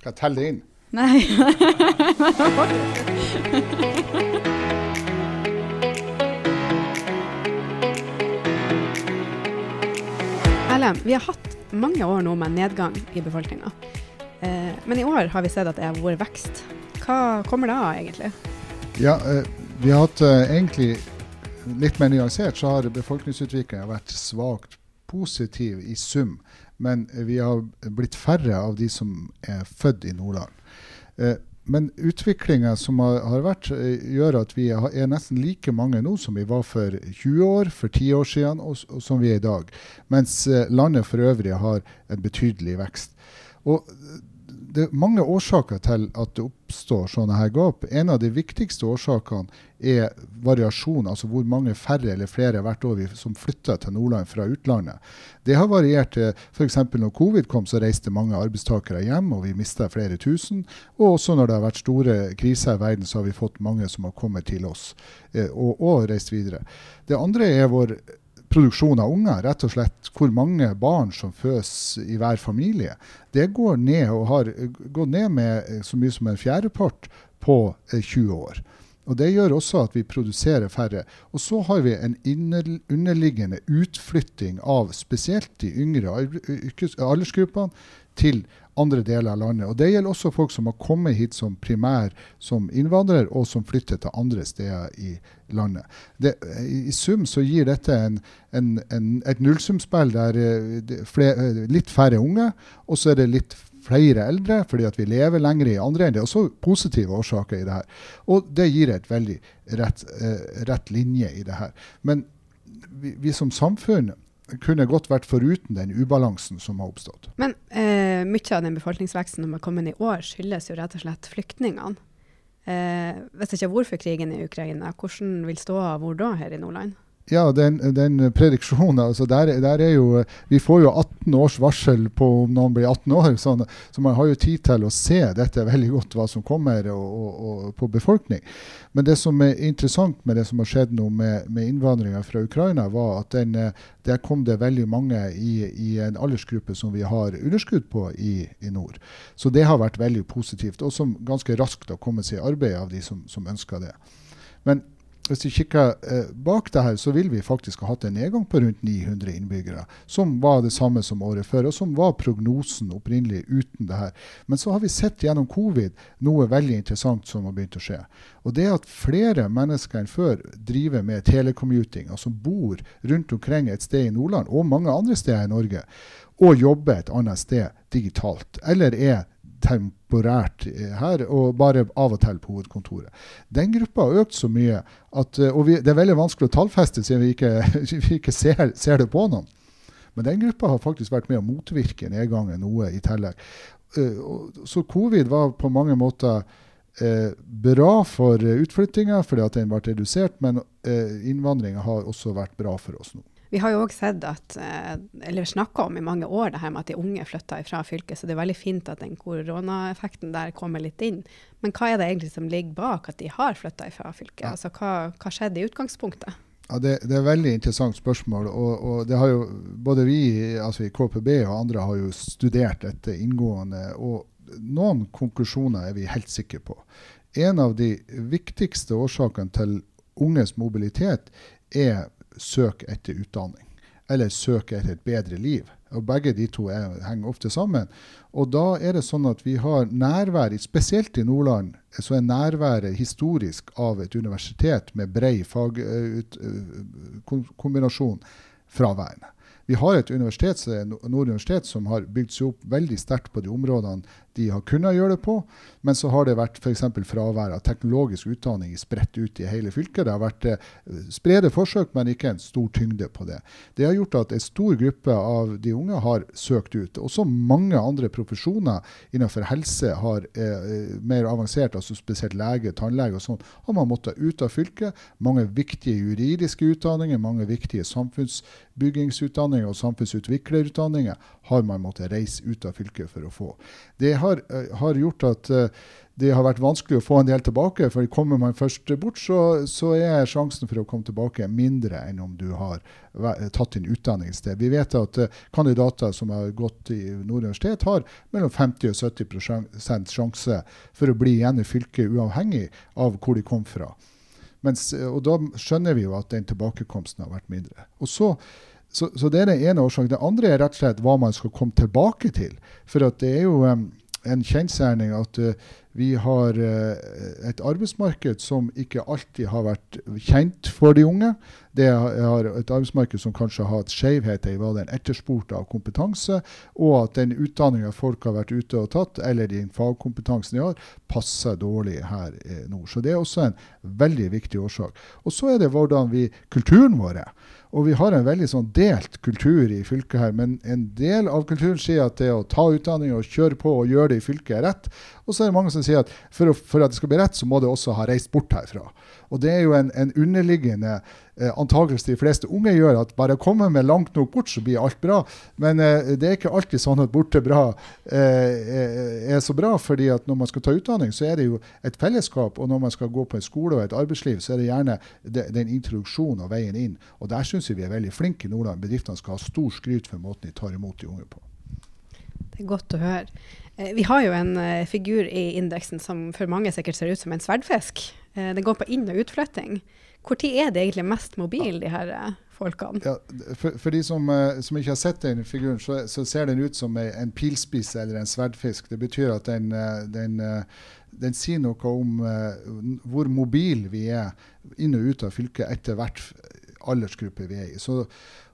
Skal jeg telle det inn? Nei. Erlend, vi har hatt mange år nå med nedgang i befolkninga. Eh, men i år har vi sett at det har vært vekst. Hva kommer det av, egentlig? Ja, eh, vi har hatt eh, egentlig litt mer nyansert, så har befolkningsutviklinga vært svakt positiv i sum. Men vi har blitt færre av de som er født i Nordland. Eh, men utviklinga som har, vært, eh, gjør at vi er nesten like mange nå som vi var for 20 år, for 10 år siden, og, og som vi er i dag. Mens eh, landet for øvrig har en betydelig vekst. Og det er mange årsaker til at det oppstår sånne her gap. En av de viktigste årsakene er variasjon, altså hvor mange færre eller flere hvert år vi, som flytter til Nordland fra utlandet. Det har variert. F.eks. når covid kom, så reiste mange arbeidstakere hjem, og vi mista flere tusen. Og også når det har vært store kriser i verden, så har vi fått mange som har kommet til oss eh, og, og reist videre. Det andre er vår produksjon av unger, rett og slett hvor mange barn som fødes i hver familie, det går ned og har eh, gått ned med eh, så mye som en fjerdepart på eh, 20 år. Og Det gjør også at vi produserer færre. Og så har vi en underliggende utflytting av spesielt de yngre aldersgruppene til andre deler av landet. Og Det gjelder også folk som har kommet hit som primær som innvandrer, og som flytter til andre steder i landet. Det, I sum så gir dette en, en, en, et nullsumspill der eh, er eh, litt færre unge, og så er det litt flere eldre fordi at vi lever lenger i andre enn Det er også positive årsaker i det her. Og det gir et veldig rett, eh, rett linje i det her. Men vi, vi som samfunn kunne godt vært foruten den ubalansen som har oppstått. Men eh, mye av den befolkningsveksten som har kommet i år, skyldes jo rett og slett flyktningene. Eh, det ikke har vært for krigen i Ukraina, hvordan vil ståa hvor da her i Nordland? Ja, den, den prediksjonen altså der, der er jo Vi får jo 18 års varsel på om noen blir 18 år, sånn, så man har jo tid til å se dette veldig godt, hva som kommer og, og, og på befolkning. Men det som er interessant med det som har skjedd nå med, med innvandringa fra Ukraina, var at den, der kom det veldig mange i, i en aldersgruppe som vi har underskudd på i, i nord. Så det har vært veldig positivt, og som ganske raskt har kommet seg i arbeid av de som, som ønsker det. Men hvis vi kikker eh, bak det her, så vil vi faktisk ha hatt en nedgang på rundt 900 innbyggere. Som var det samme som året før, og som var prognosen opprinnelig uten det her. Men så har vi sett gjennom covid noe veldig interessant som har begynt å skje. Og det at flere mennesker enn før driver med telecommuting, altså bor rundt omkring et sted i Nordland og mange andre steder i Norge, og jobber et annet sted digitalt. Eller er temporært eh, her, og bare av og til på hovedkontoret. Den gruppa har økt så mye at eh, Og vi, det er veldig vanskelig å tallfeste siden vi ikke, vi ikke ser, ser det på noen. Men den gruppa har faktisk vært med å motvirke nedgangen noe i tillegg. Eh, Så covid var på mange måter bra for utflyttinga fordi at den ble redusert, men innvandringa har også vært bra for oss nå. Vi har jo òg sett at, eh, eller snakka om i mange år det her med at de unge flytter fra fylket, så det er veldig fint at den koronaeffekten der kommer litt inn. Men hva er det egentlig som ligger bak at de har flytta fra fylket? Altså, hva, hva skjedde i utgangspunktet? Ja, det, det er et veldig interessant spørsmål. og, og det har jo Både vi altså i KPB og andre har jo studert dette inngående. og Noen konklusjoner er vi helt sikre på. En av de viktigste årsakene til unges mobilitet er søk etter utdanning. Eller søk etter et bedre liv. Og Begge de to er, henger ofte sammen. Og da er det sånn at vi har nærvær, spesielt i Nordland, så er nærværet historisk av et universitet med bred fagkombinasjon fraværende. Vi har et universitet, Nord universitet som har bygd seg opp veldig sterkt på de områdene de har kunnet gjøre det på, men så har det vært f.eks. fravær av teknologisk utdanning spredt ut i hele fylket. Det har vært eh, sprede forsøk, men ikke en stor tyngde på det. Det har gjort at en stor gruppe av de unge har søkt ut. Også mange andre profesjoner innenfor helse har eh, mer avansert, altså spesielt lege, tannlege og sånn, har man måttet ut av fylket. Mange viktige juridiske utdanninger, mange viktige samfunnsbyggingsutdanninger og samfunnsutviklerutdanninger har man måttet reise ut av fylket for å få. Det har, uh, har gjort at uh, det har vært vanskelig å få en del tilbake. for Kommer man først bort, så, så, er sjansen for å komme tilbake mindre enn om du har tatt din utdanning et sted. Vi vet at kandidater som har gått i Nord universitet, har mellom 50 og 70% sjanse for å bli igjen i fylket, uavhengig av hvor de kom fra. Mens, og Da skjønner vi jo at den tilbakekomsten har vært mindre. Og så så, så, det er den ene årsaken. Det andre er rett og slett hva man skal komme tilbake til. For det er jo en kjensgjerning at uh, vi har uh, et arbeidsmarked som ikke alltid har vært kjent for de unge. Det er et arbeidsmarked som kanskje har hatt skjevheter i hva den etterspurte av kompetanse, og at den utdanninga folk har vært ute og tatt, eller den fagkompetansen de har, passer dårlig her eh, nå. Så det er også en veldig viktig årsak. Og så er det hvordan vi, kulturen vår er. Og vi har en veldig sånn delt kultur i fylket her. Men en del av kulturen sier at det å ta utdanning og kjøre på og gjøre det i fylket er rett. Og så er det mange som sier at for, å, for at det skal bli rett, så må det også ha reist bort herfra. Og det er jo en, en underliggende eh, antakelse de fleste unge gjør, at bare komme med langt nok bort, så blir alt bra. Men eh, det er ikke alltid sånn at borte bra eh, er så bra. fordi at når man skal ta utdanning, så er det jo et fellesskap. Og når man skal gå på en skole og et arbeidsliv, så er det gjerne de, den introduksjonen og veien inn. Og der syns vi vi er veldig flinke i Nordland. Bedriftene skal ha stor skryt for måten de tar imot de unge på. Det er godt å høre. Eh, vi har jo en figur i indeksen som for mange sikkert ser ut som en sverdfisk. Uh, den går på inn- og utflytting. Når er det egentlig mest mobil, de her uh, folkene? Ja, for, for, de som, som, ikke har sett den figuren, så, så ser den ut som en pilspiss eller en sverdfisk. Det betyr at den, den, den sier noe om hvor mobil vi er inn og ut av fylket etter hvert aldersgruppe vi er i. Så,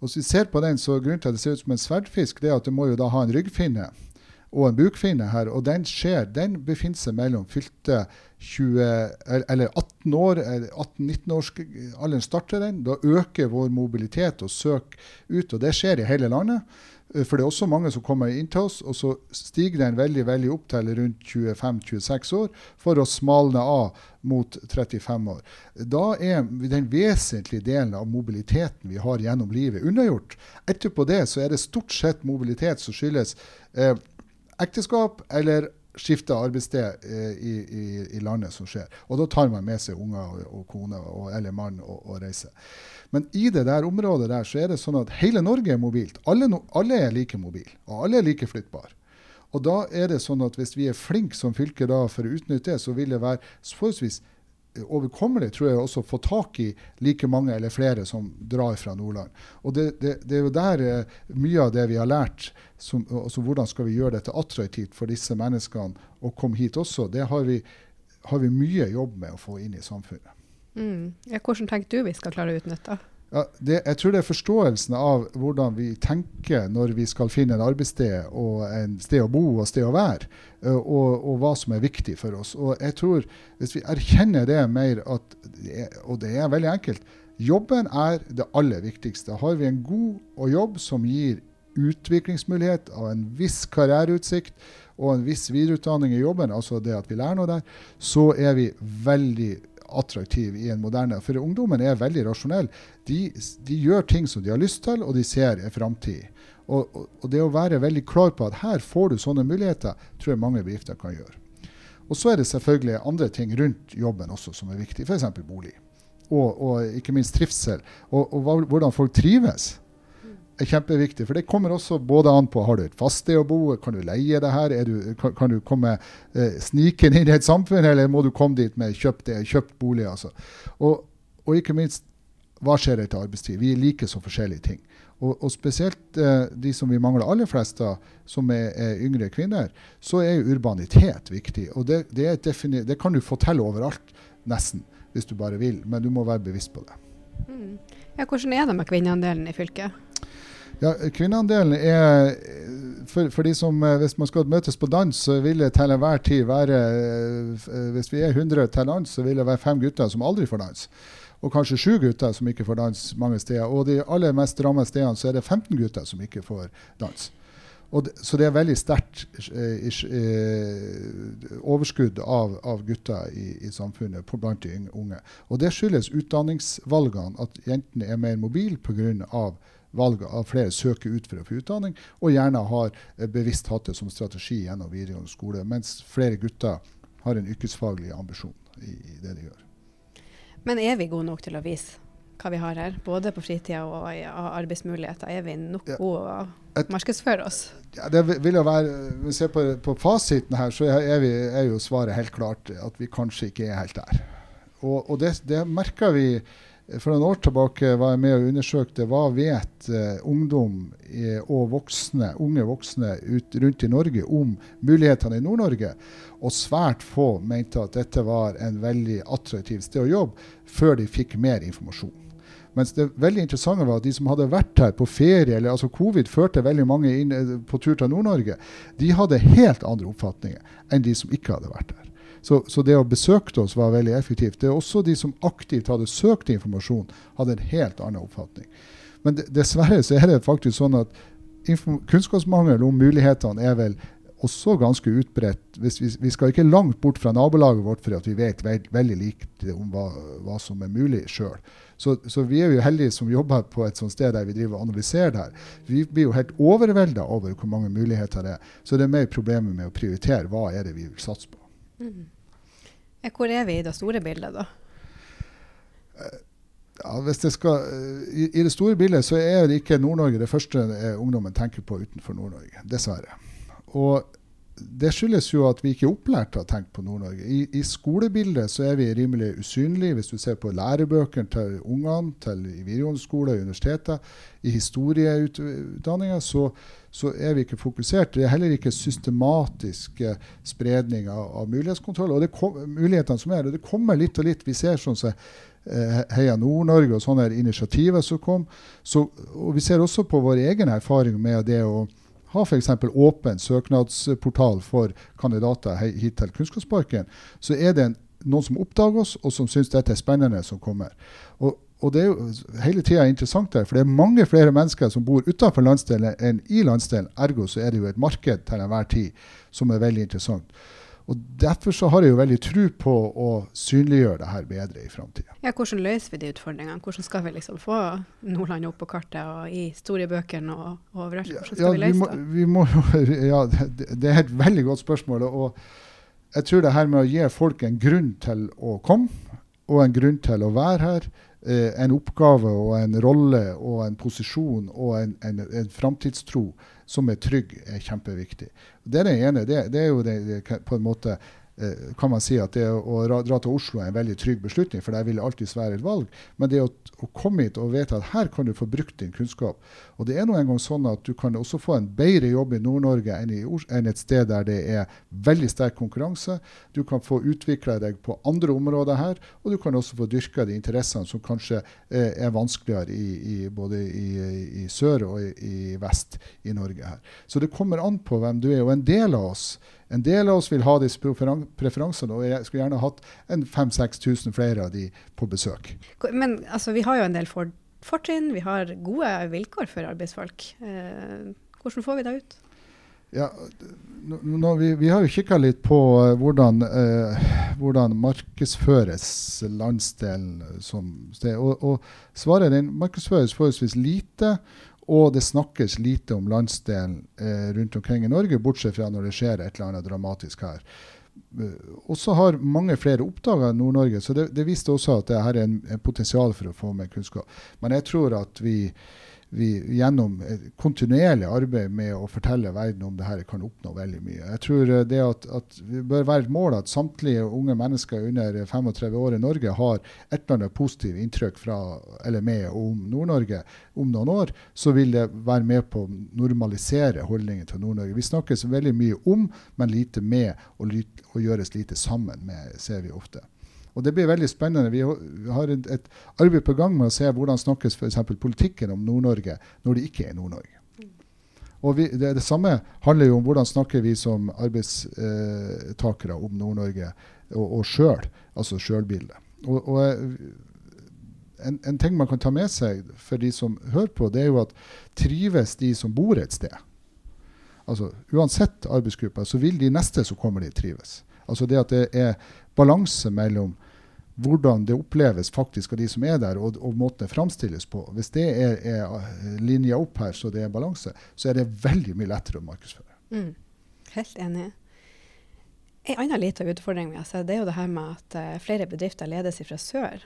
hvis vi ser på den, så Grunnen til at det ser ut som en sverdfisk, det er at det må jo da ha en ryggfinne og en bukfinne her. Og den skjer, den befinner seg mellom fylte 20, eller 18 år, 18-19-årsalderen starter den. Da øker vår mobilitet og søk ut, og det skjer i hele landet. Eh, for det er også mange som kommer inn til oss, og så stiger den veldig veldig opp til rundt 25-26 år for å smalne av mot 35 år. Da er den vesentlige delen av mobiliteten vi har gjennom livet, unnagjort. Etterpå det så er det stort sett mobilitet som skyldes eh, ekteskap eller skifte arbeidssted eh, i, i, i, landet som skjer. Og da tar man med seg unger og, og kone og, eller mann og, og, reiser. Men i det der området der så er det sånn at hele Norge er mobilt. Alle, alle er like mobile, og alle er like flyttbare. Og da er det sånn at hvis vi er flinke som fylke da for å utnytte det, så vil det være forholdsvis overkommelig tror jeg også å få tak i like mange eller flere som drar fra Nordland. Og Det, det, det er jo der eh, mye av det vi har lært, som, altså hvordan skal vi gjøre dette attraktivt for disse menneskene å komme hit også, det har vi, har vi mye jobb med å få inn i samfunnet. Mm. Ja, hvordan tenker du vi skal klare å utnytte? Ja, det, jeg tror det er forståelsen av hvordan vi tenker når vi skal finne en arbeidssted og en sted å bo og sted å være, og, og, hva som er viktig for oss. Og jeg tror Hvis vi erkjenner det mer, at, og det er veldig enkelt Jobben er det aller viktigste. Har vi en god jobb som gir utviklingsmulighet av en viss karriereutsikt og en viss videreutdanning i jobben, altså det at vi lærer noe der, så er vi veldig attraktiv i en moderne For ungdommen er veldig rasjonell. De, de, gjør ting som de har lyst til, og de ser en framtid. Og, og, og, det å være veldig klar på at her får du sånne muligheter, tror jeg mange bedrifter kan gjøre. Og så er det selvfølgelig andre ting rundt jobben også som er viktig, f.eks. bolig. Og, og, ikke minst trivsel. Og hvordan folk trives er kjempeviktig. For det kommer også både an på har du et fast sted å bo, kan du leie det her, du, kan, kan, du komme eh, snikende inn i et samfunn, eller må du komme dit med kjøpt, kjøpt bolig? Altså. Og, og, ikke minst, hva skjer etter arbeidstid? Vi liker så forskjellige ting. Og, og spesielt eh, de som vi mangler aller flest av, som er, er, yngre kvinner, så er jo urbanitet viktig. Og det, det, det kan du få til overalt, nesten, hvis du bare vil. Men du må være bevisst på det. Mm. Ja, hvordan er det med kvinneandelen i fylket? Ja, Kvinneandelen er for, for, de som, eh, Hvis man skal møtes på dans, så vil det til enhver tid være eh, Hvis vi er 100 til dans, så vil det være fem gutter som aldri får dans. Og kanskje sju gutter som ikke får dans mange steder. Og de aller mest rammede stedene så er det 15 gutter som ikke får dans. Det, så det er veldig sterkt eh, overskudd av, av gutter i, i, samfunnet blant de unge. Og det skyldes utdanningsvalgene, at jentene er mer mobile pga valg av flere søker ut for å få utdanning, og gjerne har eh, bevisst hatt det som strategi gjennom videregående skole, mens flere gutter har en yrkesfaglig ambisjon i, i det de gjør. Men er vi gode nok til å vise hva vi har her, både på fritida og i arbeidsmuligheter? Er vi nok ja. gode å markedsføre oss? Ja, det vil jo være, Hvis vi ser på, på fasiten her, så er, vi, er, jo svaret helt klart at vi kanskje ikke er helt der. Og, og det, det merker vi for noen år tilbake var jeg med og undersøkte hva vet uh, ungdom eh, og voksne, unge voksne ut, rundt i Norge om mulighetene i Nord-Norge. Og svært få mente at dette var en veldig attraktiv sted å jobbe, før de fikk mer informasjon. Mens det veldig interessante var at de som hadde vært her på ferie, eller altså covid førte veldig mange inn eh, på tur til Nord-Norge, de hadde helt andre oppfatninger enn de som ikke hadde vært her. Så, så, det å besøke oss var veldig effektivt. Det er også de som aktivt hadde søkt informasjon, hadde en helt annen oppfatning. Men dessverre så er det faktisk sånn at kunnskapsmangel om mulighetene er vel også ganske utbredt. Vi, skal ikke langt bort fra nabolaget vårt for at vi vet veld, veldig likt om hva, hva, som er mulig sjøl. Så, så, vi er jo heldige som jobber på et sånt sted der vi driver og analyserer det her. Vi blir jo helt overvelda over hvor mange muligheter det er. Så det er mer problemet med å prioritere hva er det vi vil satse på. Mm. Hvor er vi i det store bildet, da? Ja, hvis det skal, i, i, det store bildet så er det ikke Nord-Norge det første ungdommen tenker på utenfor Nord-Norge. Dessverre. Og det skyldes jo at vi ikke er opplært til å tenke på Nord-Norge. I, I, skolebildet så er vi rimelig usynlige. Hvis du ser på lærebøkene til ungene til i videregående skole og universiteter, i historieutdanninga, så, så, er vi ikke fokusert. Det er heller ikke systematisk spredning av, av mulighetskontroll. Og det kom, mulighetene som er, og det kommer litt og litt. Vi ser sånn som eh, Heia Nord-Norge og sånne initiativer som kom. Så, og vi ser også på vår egen erfaring med det å ha f.eks. åpen søknadsportal for kandidater hit til Kunnskapsparken, så er det en, noen som oppdager oss, og som syns dette er spennende, som kommer. Og, og det er jo hele tida interessant her, for det er mange flere mennesker som bor utenfor landsdelen enn i landsdelen. Ergo så er det jo et marked til enhver tid som er veldig interessant. Og Derfor så har jeg jo veldig tro på å synliggjøre det her bedre i framtida. Ja, hvordan løser vi de utfordringene? Hvordan skal vi liksom få Nordland opp på kartet og i historiebøkene og, og overalt? Hvordan skal ja, vi løse det? Vi må, ja, det, det er et veldig godt spørsmål. og jeg tror det her med å gi folk en grunn til å komme, og en grunn til å være her, eh, en oppgave og en rolle og en posisjon og en, en, en framtidstro som er trygg, er kjempeviktig. Det er det ene. Det, det er jo det, det, på en måte kan man si at det å dra til Oslo er en veldig trygg beslutning, for der vil det alltid være et valg. Men det å, å komme hit og vite at her kan du få brukt din kunnskap Og det er nå engang sånn at du kan også få en bedre jobb i Nord-Norge enn, enn, et sted der det er veldig sterk konkurranse. Du kan få utvikla deg på andre områder her, og du kan også få dyrka de interessene som kanskje eh, er vanskeligere i, i, både i, i, sør og i, vest i Norge her. Så det kommer an på hvem du er. Og en del av oss en del av oss vil ha disse preferansene, og jeg skulle gjerne hatt 5000-6000 flere av de på besøk. Men altså, vi har jo en del for fortrinn, vi har gode vilkår for arbeidsfolk. Eh, hvordan får vi det ut? Ja, nå, vi, vi, har jo kikka litt på uh, hvordan, eh, hvordan, markedsføres landsdelen som sted. Og, og svaret er den markedsføres forholdsvis lite. Og det snakkes lite om landsdelen eh, rundt omkring i Norge, bortsett fra når det skjer et eller annet dramatisk her. Uh, og så har mange flere oppdaga Nord-Norge, så det, det, viste også at det her er en, en potensial for å få mer kunnskap. Men jeg tror at vi vi gjennom kontinuerlig arbeid med å fortelle verden om det her kan oppnå veldig mye. Jeg tror eh, det at, at det bør være et mål at samtlige unge mennesker under 35 år i Norge har et eller annet positivt inntrykk fra eller med om Nord-Norge om noen år, så vil det være med på å normalisere holdningen til Nord-Norge. Vi snakkes veldig mye om, men lite med, og, og gjøres lite sammen med, ser vi ofte. Og Det blir veldig spennende. Vi har et, et arbeid på gang med å se hvordan snakkes f.eks. politikken om Nord-Norge når det ikke er Nord-Norge. Og vi, det, det, samme handler jo om hvordan snakker vi som arbeidstakere om Nord-Norge og, og sjøl, altså sjølbildet. Og, og en, en, ting man kan ta med seg for de som hører på, det er jo at trives de som bor et sted. Altså Uansett arbeidsgruppe, så vil de neste som kommer dit, trives. Altså det at det er balanse mellom hvordan det oppleves faktisk av de som er der, og, og måten det framstilles på. Hvis det er, er linja opp her, så det er balanse, så er det veldig mye lettere å markedsføre. Mm. Helt enig. En annen liten utfordring vi har sett, det er jo det her med at uh, flere bedrifter ledes fra sør.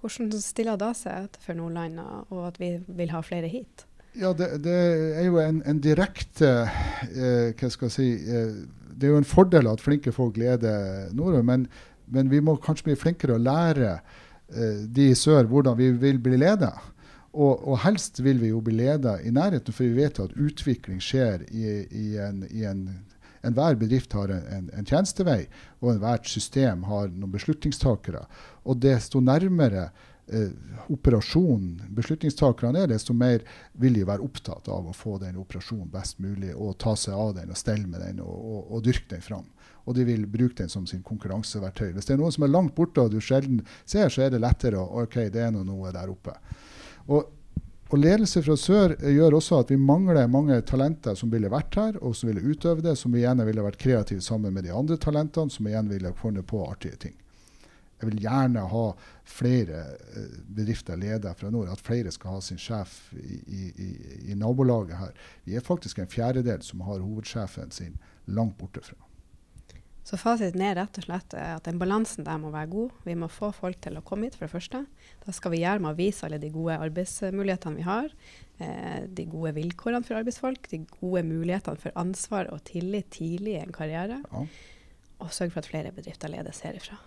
Hvordan stiller det seg for Nordland, og at vi vil ha flere hit? Ja, det, det er jo en, en direkte eh, Hva skal jeg si eh, Det er jo en fordel at flinke folk leder nordover, men, men, vi må kanskje bli flinkere å lære eh, de i sør hvordan vi vil bli ledet. Og, og, helst vil vi jo bli ledet i nærheten, for vi vet at utvikling skjer i, i en, i en Enhver bedrift har en, en, en tjenestevei, og enhvert system har noen beslutningstakere. Og desto nærmere eh, operasjonen beslutningstakerne er, desto mer vil de være opptatt av å få den operasjonen best mulig, og ta seg av den og stelle med den og, og, og dyrke den fram. Og de vil bruke den som sin konkurranseverktøy. Hvis det er noen som er langt borte og du sjelden ser, så er det lettere OK, det er noe der oppe. Og og Ledelse fra sør gjør også at vi mangler mange talenter som ville vært her, og som ville utøve det, som igjen ville vært kreative sammen med de andre talentene, som igjen ville funnet på artige ting. Jeg vil gjerne ha flere eh, bedrifter ledet fra nord, at flere skal ha sin sjef i, i, i nabolaget her. Vi er faktisk en fjerdedel som har hovedsjefen sin langt borte fra. Så fasiten er rett og slett at den balansen der må være god. Vi må få folk til å komme hit, for det første. Da skal vi gjøre med å vise alle de gode arbeidsmulighetene vi har. Eh, de gode vilkårene for arbeidsfolk, de gode mulighetene for ansvar og tillit tidlig i en karriere. Ja. Og sørge for at flere bedrifter ledes herifra.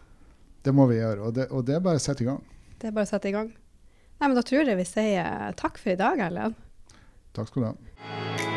Det må vi gjøre, og det, og det er bare å sette i gang. Det er bare å sette i gang. Nei, men Da tror jeg vi sier takk for i dag, Erlend. Takk skal du ha.